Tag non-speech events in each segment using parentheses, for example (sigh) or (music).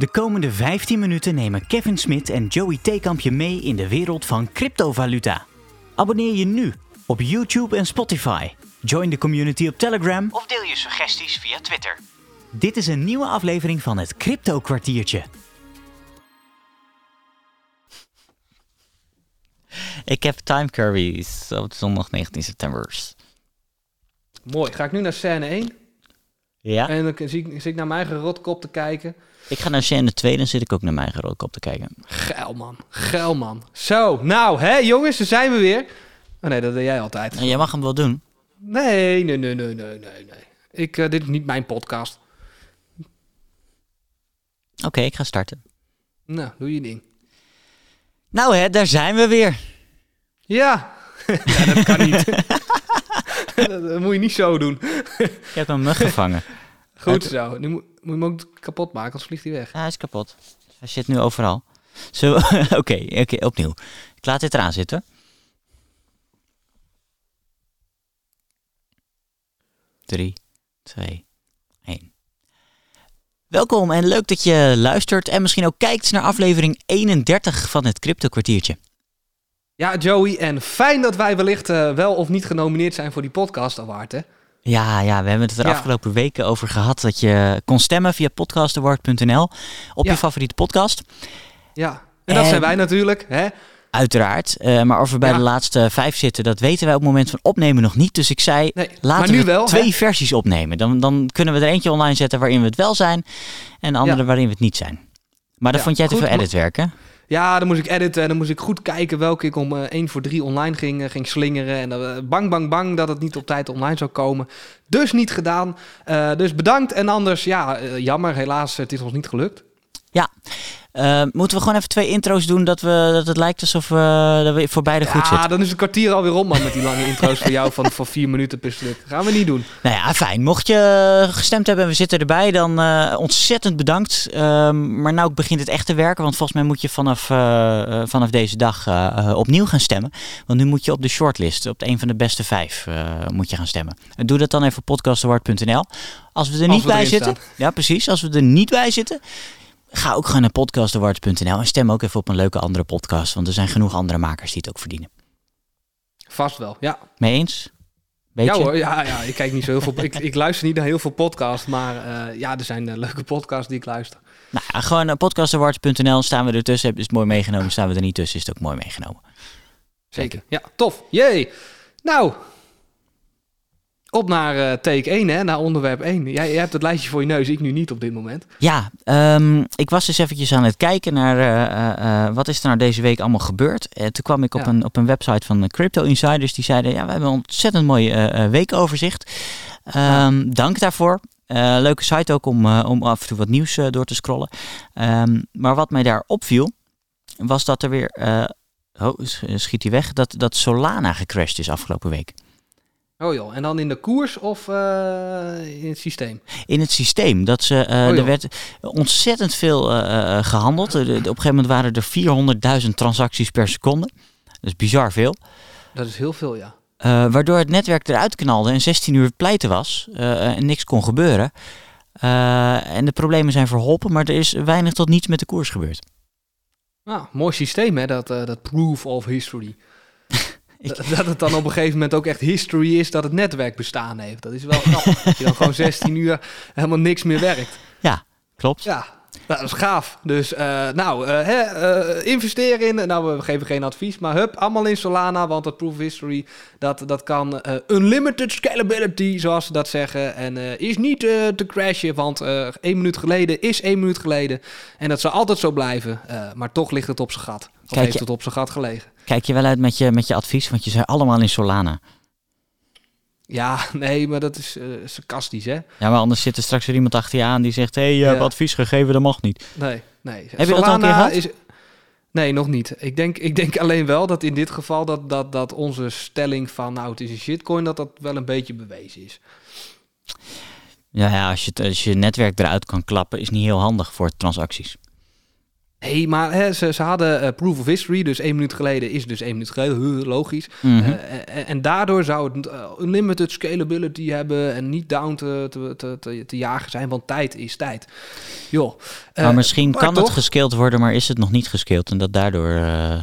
De komende 15 minuten nemen Kevin Smit en Joey Theekamp je mee in de wereld van cryptovaluta. Abonneer je nu op YouTube en Spotify. Join de community op Telegram of deel je suggesties via Twitter. Dit is een nieuwe aflevering van het Crypto Kwartiertje. Ik heb time curries op zondag 19 september. Mooi. Ga ik nu naar scène 1? Ja? En dan zie ik, zit ik naar mijn eigen rotkop te kijken. Ik ga naar scène 2, dan zit ik ook naar mijn eigen rotkop te kijken. Geil man. Geil man. Zo, nou hè jongens, daar zijn we weer. Oh nee, dat deed jij altijd. En jij mag hem wel doen. Nee, nee, nee, nee, nee, nee. nee. Ik, eh, dit is niet mijn podcast. Oké, ik ga starten. Nou, doe je ding. Nou hè, daar zijn we weer. Ja. (laughs) ja dat kan niet. (laughs) (laughs) dat, moet je niet zo doen. Je hebt een mug gevangen. (laughs) Goed zo. Nu moet, moet je hem ook kapot maken, anders vliegt hij weg. Ja, hij is kapot. Hij zit nu overal. (laughs) Oké, oké, opnieuw. Ik laat dit eraan zitten. 3, 2, 1. Welkom en leuk dat je luistert en misschien ook kijkt naar aflevering 31 van het Crypto Kwartiertje. Ja, Joey, en fijn dat wij wellicht eh, wel of niet genomineerd zijn voor die podcast award, hè? Ja, ja, we hebben het er Ja. afgelopen weken over gehad dat je kon stemmen via podcastaward.nl op je favoriete podcast. Ja. En dat En- zijn wij natuurlijk, hè? Uiteraard. Eh, maar of we bij Ja. de laatste vijf zitten, dat weten wij op het moment van opnemen nog niet. Dus ik zei, Nee, laten we wel, twee hè? versies opnemen. Dan, dan kunnen we er eentje online zetten waarin we het wel zijn en de andere Ja. waarin we het niet zijn. Maar dan Ja, vond jij te goed, veel editwerk, hè? Ja, dan moest ik editen en dan moest ik goed kijken welke ik om eh 1 voor 3 online ging, eh, ging slingeren. En eh, bang, bang, bang dat het niet op tijd online zou komen. Dus niet gedaan. Dus bedankt. En anders, ja, jammer. Helaas, het is ons niet gelukt. Eh, moeten we gewoon even twee intro's doen dat, we, dat het lijkt alsof we, dat we voor beide goed Ja, zitten? dan is het kwartier alweer rond, man, met die lange intro's voor jou van, van vier minuten per stuk. Gaan we niet doen. Nou ja, fijn. Mocht je gestemd hebben en we zitten erbij, dan eh, ontzettend bedankt. Ehm, maar nou begint het echt te werken, want volgens mij moet je vanaf, eh, vanaf deze dag opnieuw gaan stemmen. Want nu moet je op de shortlist, op een van de beste vijf, moet je gaan stemmen. En doe dat dan even op podcastaward.nl. Als we er niet we bij zitten, ja precies, als we er niet bij zitten, ga ook gewoon naar podcastawards.nl en stem ook even op een leuke andere podcast, want er zijn genoeg andere makers die het ook verdienen. Vast wel, ja. Mee eens? Beetje? Ja hoor, ja, ja, ik kijk niet zo heel veel. Ik, ik luister niet naar heel veel podcasts, maar eh, ja, er zijn eh, leuke podcasts die ik luister. Nou ja, gewoon uh, podcastawards.nl staan we ertussen. Is het mooi meegenomen. Staan we er niet tussen, is het ook mooi meegenomen. Zeker. Ja, tof. Jee. Nou, op naar eh, take 1, hè, naar onderwerp 1. Jij, jij hebt het lijstje voor je neus, ik nu niet op dit moment. Ja, ehm, ik was dus eventjes aan het kijken naar eh, eh, wat is er nou deze week allemaal gebeurd. En toen kwam ik op, Ja. een, op een website van Crypto Insiders. Die zeiden, ja, we hebben een ontzettend mooi weekoverzicht. Ehm, Dank daarvoor. Leuke site ook om, om af en toe wat nieuws door te scrollen. Ehm, maar wat mij daar opviel, was dat er weer... oh, sch- schiet hij weg? Dat, dat Solana gecrashed is afgelopen week. Oh joh, en dan in de koers of eh, in het systeem? in het systeem. Dat ze, eh, Oh, er werd ontzettend veel eh, eh, gehandeld. De- op een gegeven moment waren er 400.000 transacties per seconde. Dat is bizar veel. Dat is heel veel, ja. Waardoor het netwerk eruit knalde en 16 uur pleiten was en niks kon gebeuren. En de problemen zijn verholpen, maar er is weinig tot niets met de koers gebeurd. Nou, mooi systeem hè, dat, dat proof of history. (laughs) Dat, het dan op een gegeven moment ook echt history is dat het netwerk bestaan heeft. Dat is wel knap. (laughs) dat je dan gewoon 16 uur helemaal niks meer werkt. Klopt? Ja, nou, dat is gaaf. Dus eh, nou, eh, hè, eh, investeer in. Nou, we geven geen advies, maar hup, allemaal in Solana, want dat proof of history, dat, dat kan unlimited scalability, zoals ze dat zeggen. En is niet te crashen, want één minuut geleden is één minuut geleden. En dat zal altijd zo blijven. Maar toch ligt het op zijn gat. Of Kijk heeft het op zijn gat gelegen. Kijk je wel uit met je, met je advies, want je zei allemaal in Solana. Ja, nee, maar dat is eh, sarcastisch, hè? Ja, maar anders zit er straks weer iemand achter je aan die zegt... hé, hey, je hebt Ja. advies gegeven, dat mag niet. Nee, nee. Heb je dat al een keer gehad? Is... Nee, nog niet. Ik denk, ik denk alleen wel dat in dit geval dat, dat, dat onze stelling van nou het is een shitcoin, dat dat wel een beetje bewezen is. Ja, ja als, je, als je netwerk eruit kan klappen, is niet heel handig voor transacties. Hey, maar hè, ze, ze hadden eh, proof of history, dus één minuut geleden is dus één minuut geleden, logisch. Mhm. Eh, en, en daardoor zou het uh, unlimited scalability hebben en niet down te, te, te, te, jagen zijn, want tijd is tijd. Joh. maar eh, misschien maar kan toch- het gescaled worden, maar is het nog niet gescaled en dat daardoor eh,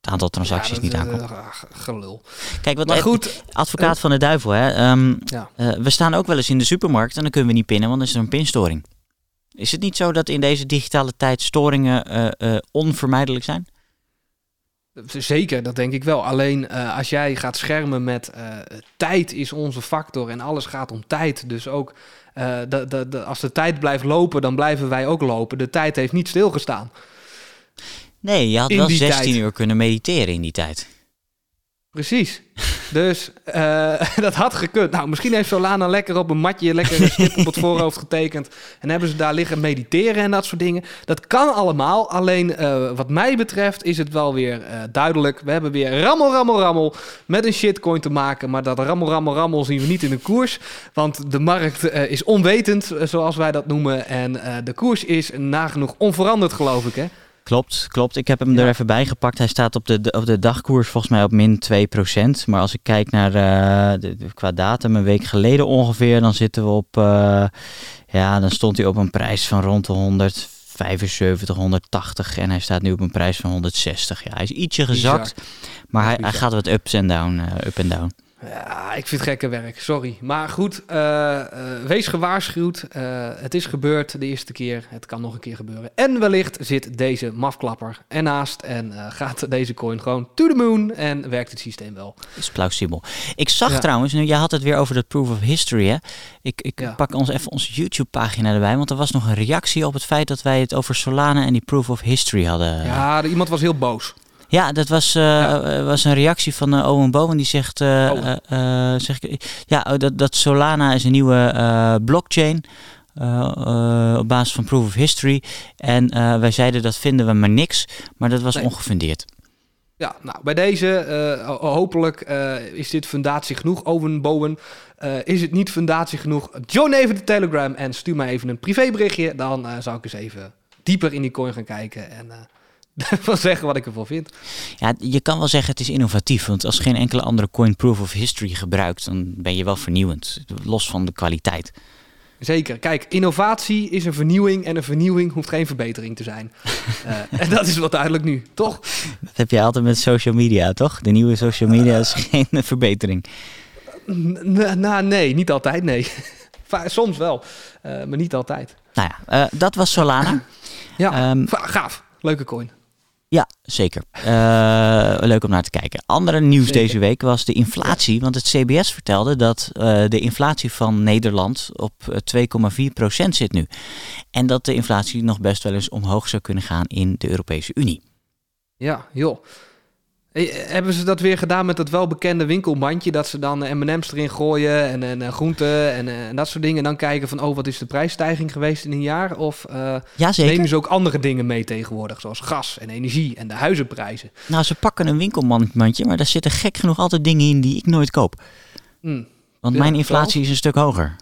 het aantal transacties Ja, niet aankomt. eh, gelul. Kijk, wat Maar eh, goed, advocaat van de duivel, hè? ehm, ja. eh, we staan ook wel eens in de supermarkt en dan kunnen we niet pinnen, want dan is er een pinstoring. Is het niet zo dat in deze digitale tijd storingen eh, eh, onvermijdelijk zijn? Zeker, dat denk ik wel. Alleen eh, als jij gaat schermen met tijd is onze factor en alles gaat om tijd. Dus ook de, de, de, als de tijd blijft lopen, dan blijven wij ook lopen. De tijd heeft niet stilgestaan. Nee, je had In wel die 16 tijd. uur kunnen mediteren in die tijd. Precies. Dus eh, (laughs) dat had gekund. Nou, misschien heeft Solana lekker op een matje lekker een stip op het (laughs) voorhoofd getekend. En hebben ze daar liggen mediteren en dat soort dingen. Dat kan allemaal. Alleen eh, wat mij betreft is het wel weer eh, duidelijk. We hebben weer rammel, rammel, rammel met een shitcoin te maken. Maar dat rammel, rammel, rammel zien we niet in de koers. Want de markt is onwetend, zoals wij dat noemen. En de koers is nagenoeg onveranderd, geloof ik, hè? Klopt, klopt. Ik heb hem Ja. er even bij gepakt. Hij staat op de, op de dagkoers volgens mij op min 2%. Maar als ik kijk naar eh, de, qua datum, een week geleden ongeveer, dan zitten we op. eh, ja, dan stond hij op een prijs van rond de 175, 180. En hij staat nu op een prijs van 160. Ja, hij is ietsje gezakt. Maar hij, hij gaat wat ups en down, eh, up en down. Ja, ik vind het gekke werk, sorry. Maar goed, eh, eh, wees gewaarschuwd. Eh, het is gebeurd de eerste keer. Het kan nog een keer gebeuren. En wellicht zit deze mafklapper ernaast en gaat deze coin gewoon to the moon en werkt het systeem wel. is plausibel. Ik zag Ja. trouwens, nu jij had het weer over de proof of history, hè? Ik, ik Ja. pak ons even onze YouTube-pagina erbij, want er was nog een reactie op het feit dat wij het over Solana en die proof of history hadden. Ja, iemand was heel boos. Ja, dat was, eh, Ja. eh, was een reactie van eh, Owen Bowen. Die zegt, eh, eh, zeg ik, ja, oh, dat, dat Solana is een nieuwe blockchain op basis van proof of history. En wij zeiden dat vinden we maar niks, maar dat was Nee. ongefundeerd. Ja, nou, bij deze ho- hopelijk is dit fundatie genoeg. Owen Bowen, is het niet fundatie genoeg? Join even de Telegram en stuur mij even een privéberichtje. Dan zou ik eens even dieper in die coin gaan kijken en eh (laughs) wel zeggen wat ik ervan vind. Ja, je kan wel zeggen het is innovatief, want als geen enkele andere coin proof of history gebruikt, dan ben je wel vernieuwend, los van de kwaliteit. Zeker. Kijk, innovatie is een vernieuwing en een vernieuwing hoeft geen verbetering te zijn. (laughs) Eh, en dat is wel duidelijk nu, toch? Dat heb je altijd met social media, toch? De nieuwe social media is geen (laughs) verbetering. Nou, nee, niet altijd, nee. Soms wel, eh, maar niet altijd. Nou ja, eh, dat was Solana. Ja, Ehm, gaaf. Leuke coin. Ja, zeker. (laughs) Eh, leuk om naar te kijken. Andere nieuws Zeker. deze week was de inflatie. Want het CBS vertelde dat eh, de inflatie van Nederland op eh, 2,4% zit nu. En dat de inflatie nog best wel eens omhoog zou kunnen gaan in de Europese Unie. Ja, joh. Eh, Hebben ze dat weer gedaan met dat welbekende winkelmandje? Dat ze dan M&M's erin gooien en, en eh, groenten en, eh, en dat soort dingen. En dan kijken van, oh, wat is de prijsstijging geweest in een jaar? Of Ja, zeker. nemen ze ook andere dingen mee tegenwoordig? Zoals gas en energie en de huizenprijzen. Nou, ze pakken een winkelmandje, maar daar zitten gek genoeg altijd dingen in die ik nooit koop. Hm, Want Ja, mijn inflatie is een stuk hoger.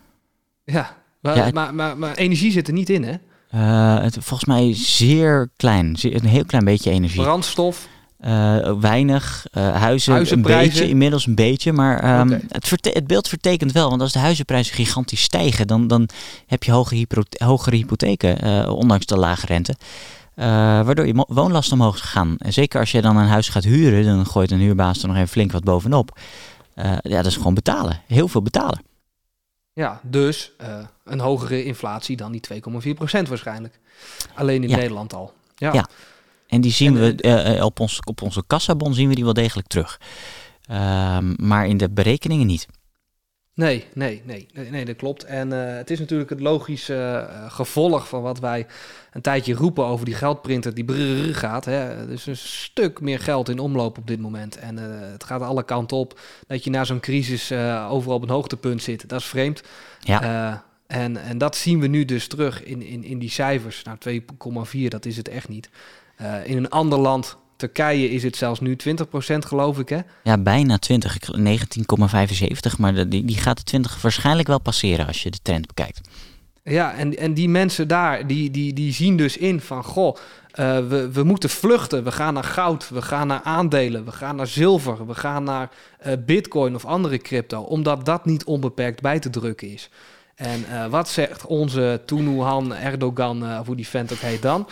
Ja, maar, Ja, het- maar, maar, maar energie zit er niet in, hè? Eh, het, volgens mij zeer klein. Een heel klein beetje energie. Brandstof. Eh, weinig. eh, huizen een Huizenprijzen? beetje, inmiddels een beetje. Maar ehm, het, het beeld vertekent wel. Want als de huizenprijzen gigantisch stijgen, dan, dan heb je hoge hogere hypotheken, eh, ondanks de lage rente. Waardoor je woonlast omhoog is gegaan. En zeker als je dan een huis gaat huren, dan gooit een huurbaas er nog even flink wat bovenop. Ja, dat is gewoon betalen. Heel veel betalen. Ja, dus een hogere inflatie dan die 2,4% waarschijnlijk. Alleen in Ja. Nederland al. Ja. Ja. En die zien En, we eh, eh, op, ons, op onze kassabon zien we die wel degelijk terug. Ehm, maar in de berekeningen niet. Nee, nee, nee, nee, nee, dat klopt. En eh, het is natuurlijk het logische eh, gevolg van wat wij een tijdje roepen over die geldprinter die brrr gaat. Hè. Er is een stuk meer geld in omloop op dit moment. En eh, het gaat alle kanten op. Dat je na zo'n crisis eh, overal op een hoogtepunt zit, dat is vreemd. Ja. Eh, en, en dat zien we nu dus terug in, in, in die cijfers. Nou, 2,4, dat is het echt niet. Eh, in een ander land, Turkije, is het zelfs nu 20% geloof ik, hè? Ja, bijna 20. Ik geloof 19,75. Maar de- die, die gaat de 20 waarschijnlijk wel passeren als je de trend bekijkt. Ja, en, en die mensen daar, die, die, die zien dus in van, goh, uh, we, we moeten vluchten. We gaan naar goud, we gaan naar aandelen, we gaan naar zilver, we gaan naar uh, bitcoin of andere crypto, omdat dat niet onbeperkt bij te drukken is. En uh, wat zegt onze Tunuhan Erdogan, uh, hoe die vent ook heet dan?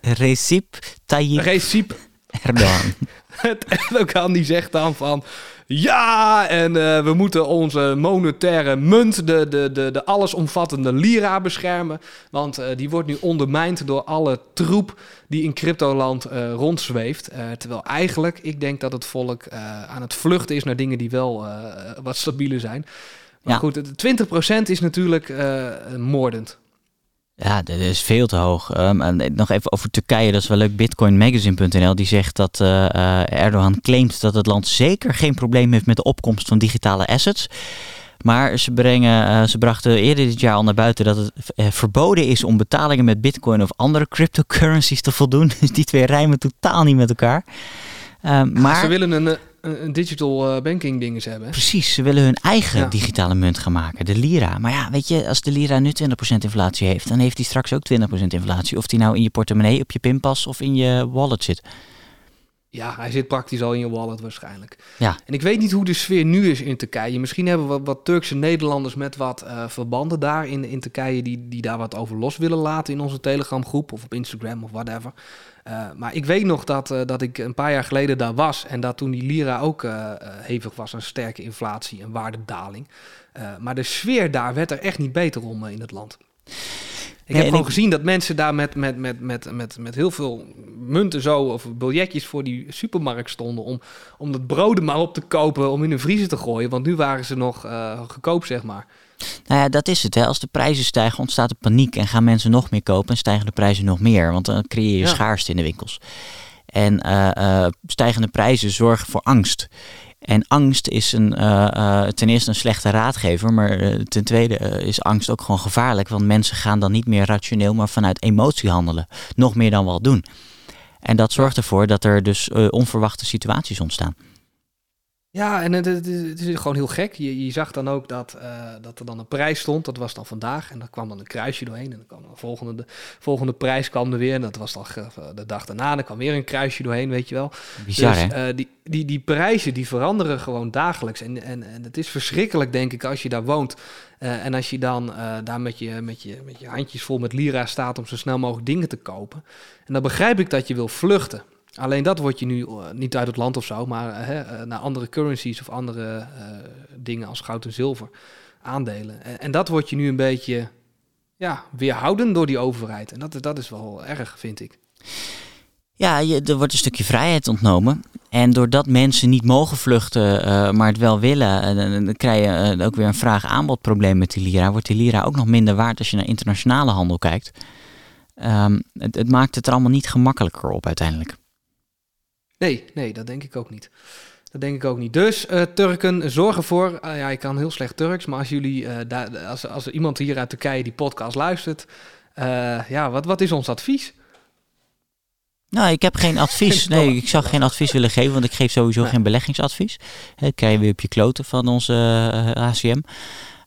Recep Tayyip Recep Erdogan. (laughs) Erdogan die zegt dan van... Ja, en uh, we moeten onze monetaire munt, de, de, de, de allesomvattende lira, beschermen. Want uh, die wordt nu ondermijnd door alle troep die in cryptoland uh, rondzweeft. terwijl eigenlijk, ik denk dat het volk aan het vluchten is naar dingen die wel wat stabieler zijn. Maar ja. goed, 20% is natuurlijk moordend. Ja, dat is veel te hoog. Um, en nog even over Turkije, dat is wel leuk. Bitcoinmagazine.nl die zegt dat uh, Erdogan claimt dat het land zeker geen probleem heeft met de opkomst van digitale assets. Maar ze, brengen, uh, ze brachten eerder dit jaar al naar buiten dat het verboden is om betalingen met bitcoin of andere cryptocurrencies te voldoen. (laughs) Dus die twee rijmen totaal niet met elkaar. Um, maar... Ze willen een, een digital uh, banking dingen hebben. Precies, ze willen hun eigen digitale munt gaan maken, de lira. Maar ja, weet je, als de lira nu 20% inflatie heeft, dan heeft hij straks ook 20% inflatie. Of die nou in je portemonnee, op je pinpas of in je wallet zit. Ja, hij zit praktisch al in je wallet waarschijnlijk. Ja. En ik weet niet hoe de sfeer nu is in Turkije. Misschien hebben we wat, Turkse Nederlanders met wat uh, verbanden daar in, in Turkije... Die, die daar wat over los willen laten in onze Telegram groep of op Instagram of whatever. Uh, maar ik weet nog dat, uh, dat ik een paar jaar geleden daar was... en dat toen die lira ook hevig was aan sterke inflatie en waardedaling. maar de sfeer daar werd er echt niet beter om in het land. Ik heb gewoon gezien dat mensen daar met, met, met, met, met, met heel veel munten zo of biljetjes voor die supermarkt stonden om, om dat brood maar op te kopen om in een vriezer te gooien. Want nu waren ze nog goedkoop, zeg maar. Nou ja, dat is het. Hè. Als de prijzen stijgen, ontstaat er paniek en gaan mensen nog meer kopen en stijgen de prijzen nog meer. Want dan creëer je ja. schaarste in de winkels. En uh, uh, stijgende prijzen zorgen voor angst. En angst is een, uh, uh, ten eerste een slechte raadgever, maar ten tweede is angst ook gewoon gevaarlijk. Want mensen gaan dan niet meer rationeel, maar vanuit emotie handelen. Nog meer dan we al doen. En dat zorgt ervoor dat er dus onverwachte situaties ontstaan. Ja, en het, het, het, is gewoon heel gek. Je, je zag dan ook dat, uh, dat er dan een prijs stond. Dat was dan vandaag. En dan kwam dan een kruisje doorheen. En dan kwam de volgende, de volgende prijs kwam er weer. En dat was dan de dag daarna. Dan kwam weer een kruisje doorheen, weet je wel. Bizar, dus uh, die, die, die prijzen die veranderen gewoon dagelijks. En, en, en het is verschrikkelijk, denk ik, als je daar woont. Uh, en als je dan daar met je, met, je, met je handjes vol met lira staat om zo snel mogelijk dingen te kopen. En dan begrijp ik dat je wil vluchten. Alleen dat wordt je nu uh, niet uit het land of zo, maar uh, uh, naar andere currencies of andere dingen als goud en zilver, aandelen. En, dat wordt je nu een beetje ja, weerhouden door die overheid. En dat, dat is wel erg, vind ik. Ja, je, er wordt een stukje vrijheid ontnomen. En doordat mensen niet mogen vluchten, maar het wel willen, dan krijg je ook weer een vraag-aanbod-probleem met die lira. Wordt die lira ook nog minder waard als je naar internationale handel kijkt? Um, het, het maakt het er allemaal niet gemakkelijker op uiteindelijk. Nee, nee, dat denk ik ook niet. Dat denk ik ook niet. Dus uh, Turken, zorg ervoor. Uh, ja, ik kan heel slecht Turks, maar als jullie, uh, daar, als, als er iemand hier uit Turkije die podcast luistert, ja, wat, wat is ons advies? Nou, ik heb geen advies. (laughs) Nee, ik zou geen advies willen geven, want ik geef sowieso geen beleggingsadvies. Dat krijg je weer op je kloten van onze ACM.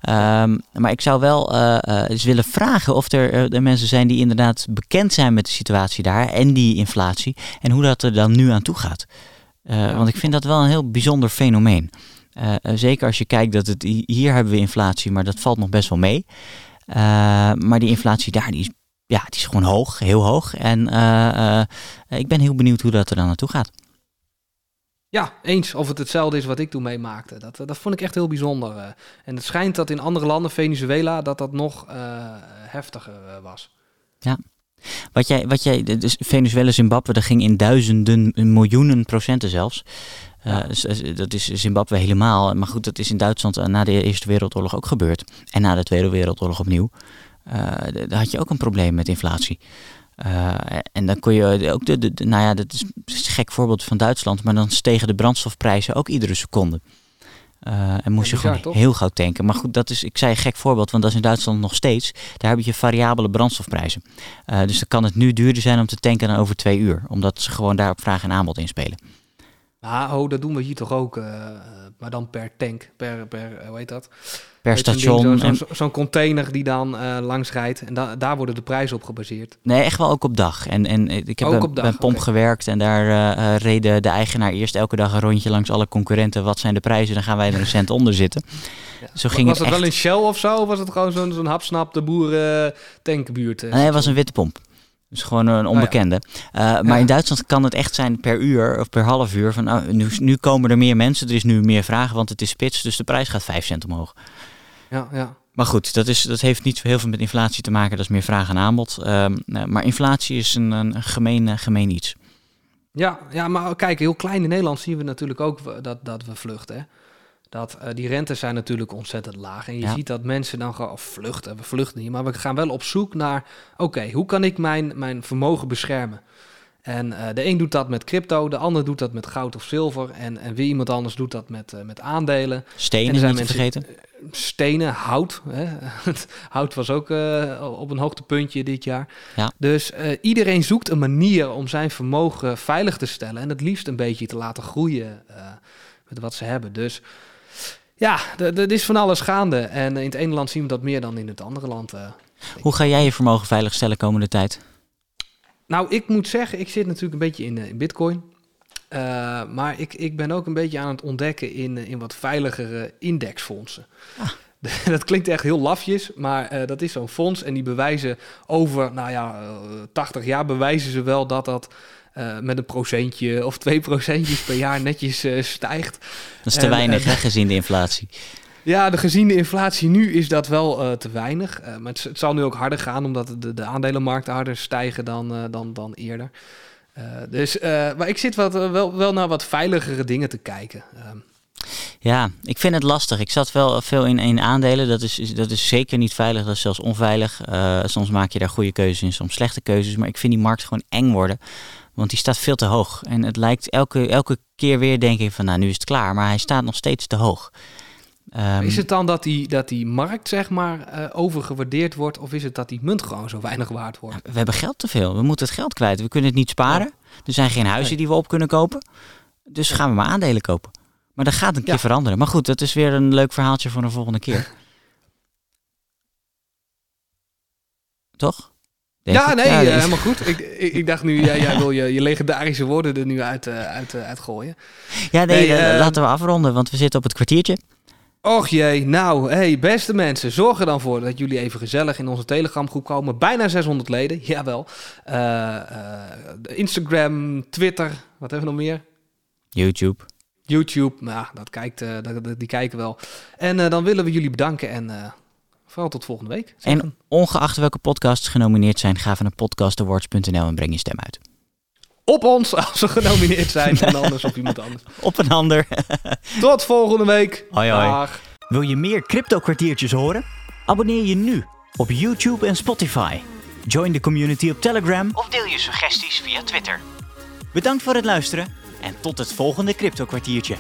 Um, maar ik zou wel uh, uh, eens willen vragen of er, uh, mensen zijn die inderdaad bekend zijn met de situatie daar en die inflatie en hoe dat er dan nu aan toe gaat. Ja. Want ik vind dat wel een heel bijzonder fenomeen. zeker als je kijkt dat het hier hebben we inflatie, maar dat valt nog best wel mee. maar die inflatie daar, die is, ja, die is gewoon hoog, heel hoog. En ik ben heel benieuwd hoe dat er dan naartoe gaat. Ja, eens of het hetzelfde is wat ik toen meemaakte. Dat, dat vond ik echt heel bijzonder. Uh. En het schijnt dat in andere landen, Venezuela, dat dat nog uh, heftiger was. Ja. Wat jij, wat jij, dus Venezuela, Zimbabwe, dat ging in duizenden, miljoenen procenten zelfs. Ja. dat is Zimbabwe helemaal. Maar goed, dat is in Duitsland na de Eerste Wereldoorlog ook gebeurd. En na de Tweede Wereldoorlog opnieuw. daar had je ook een probleem met inflatie. Uh, en dan kon je ook de, de, de, nou ja, dat is een gek voorbeeld van Duitsland, maar dan stegen de brandstofprijzen ook iedere seconde. Uh, en moest ja, je gewoon toch? heel gauw tanken. Maar goed, dat is, ik zei een gek voorbeeld, want dat is in Duitsland nog steeds. Daar heb je variabele brandstofprijzen. Uh, dus dan kan het nu duurder zijn om te tanken dan over twee uur. Omdat ze gewoon daar op vraag en aanbod inspelen. Ah, oh, dat doen we hier toch ook. maar dan per tank, per, per hoe heet dat? Per zo'n station. zo- Zo'n zo'n container die dan eh, langs rijdt. En da- daar worden de prijzen op gebaseerd. Nee, echt wel ook op dag. En, en ik heb Ook bij, op dag, bij Pomp gewerkt en daar eh, eh, reden de eigenaar eerst elke dag een rondje langs alle concurrenten. Wat zijn de prijzen? Dan gaan wij er een cent onder zitten. (laughs) Zo ging was het wel in Shell of zo? Of was het gewoon zo'n zo'n hapsnap de boeren tankbuurt? eh, Nee, het was een witte pomp. Dus gewoon een onbekende. Eh, maar Ja. in Duitsland kan het echt zijn per uur of per half uur. Van, nou, nu, nu komen er meer mensen, er is nu meer vraag, want het is spits. Dus de prijs gaat 5 cent omhoog. Ja, ja. Maar goed, dat, is, dat heeft niet heel veel met inflatie te maken. Dat is meer vraag en aanbod. Ehm, nou, maar inflatie is een, een gemeen, eh, gemeen iets. Ja, ja, maar kijk, heel klein in Nederland zien we natuurlijk ook dat, dat we vluchten. Hè? Dat eh, die rentes zijn natuurlijk ontzettend laag. En je Ja. ziet dat mensen dan gewoon of vluchten. We vluchten niet, maar we gaan wel op zoek naar... Oké, hoe kan ik mijn, mijn vermogen beschermen? En eh, de een doet dat met crypto, de ander doet dat met goud of zilver. En, en weer iemand anders doet dat met, eh, met aandelen. En Stenen er zijn mensen- vergeten. stenen, hout. Hè? (laughs) Hout was ook eh, op een hoogtepuntje dit jaar. Ja. Dus eh, iedereen zoekt een manier om zijn vermogen veilig te stellen. En het liefst een beetje te laten groeien eh, met wat ze hebben. Dus ja, dat is van alles gaande. En in het ene land zien we dat meer dan in het andere land. eh. Hoe ga jij je vermogen veiligstellen komende tijd? Nou, ik moet zeggen, ik zit natuurlijk een beetje in, eh, in bitcoin. Eh, maar ik, ik ben ook een beetje aan het ontdekken in, eh, in wat veiligere indexfondsen. Ah. (laughs) Dat klinkt echt heel lafjes, maar eh, dat is zo'n fonds en die bewijzen over, nou ja, eh, 80 jaar bewijzen ze wel dat dat eh, met een procentje of twee procentjes per jaar netjes eh, stijgt. Dat is te En, weinig, hè, gezien de inflatie. Ja, de gezien de inflatie nu is dat wel eh, te weinig. Eh, maar het, zal nu ook harder gaan, omdat de, de aandelenmarkten harder stijgen dan, eh, dan, dan eerder. Dus, maar ik zit wat, wel, wel naar wat veiligere dingen te kijken. Ehm, Ja, ik vind het lastig. Ik zat wel veel in, in aandelen. Dat is, dat is zeker niet veilig, dat is zelfs onveilig. Soms maak je daar goede keuzes in, soms slechte keuzes. Maar ik vind die markt gewoon eng worden. Want die staat veel te hoog. En het lijkt elke, elke keer weer denk ik van nou nu is het klaar. Maar hij staat nog steeds te hoog. Ehm, is het dan dat die, dat die markt zeg maar eh, overgewaardeerd wordt, of is het dat die munt gewoon zo weinig waard wordt? we hebben geld te veel. We moeten het geld kwijt. We kunnen het niet sparen. Er zijn geen huizen Nee. die we op kunnen kopen. Dus gaan we maar aandelen kopen. Maar dat gaat een keer Ja. veranderen. Maar goed, dat is weer een leuk verhaaltje voor een volgende keer. (laughs) Toch? Denk ja, ik. nee, Ja, eh, helemaal goed. Ik, ik, ik dacht nu, ja, jij (laughs) wil je, je legendarische woorden er nu uit, eh, uit, eh, uitgooien. Ja, nee, Nee, eh, eh, laten we afronden, want we zitten op het kwartiertje. Och jee, nou, hey, beste mensen, zorg er dan voor dat jullie even gezellig in onze Telegram-groep komen. Bijna 600 leden, (laughs) jawel. Eh, Instagram, Twitter, wat hebben we nog meer? YouTube. YouTube, nou, dat kijkt, eh, dat, die kijken wel. En dan willen we jullie bedanken en vooral tot volgende week. zeggen. En ongeacht welke podcasts genomineerd zijn, ga even naar podcastawards.nl en breng je stem uit. Op ons (laughs) als we genomineerd zijn en anders op iemand anders. (laughs) Op een ander. (laughs) Tot volgende week. Hoi, hoi. Dag. Wil je meer crypto kwartiertjes horen? Abonneer je nu op YouTube en Spotify. Join de community op Telegram of deel je suggesties via Twitter. Bedankt voor het luisteren en tot het volgende crypto kwartiertje.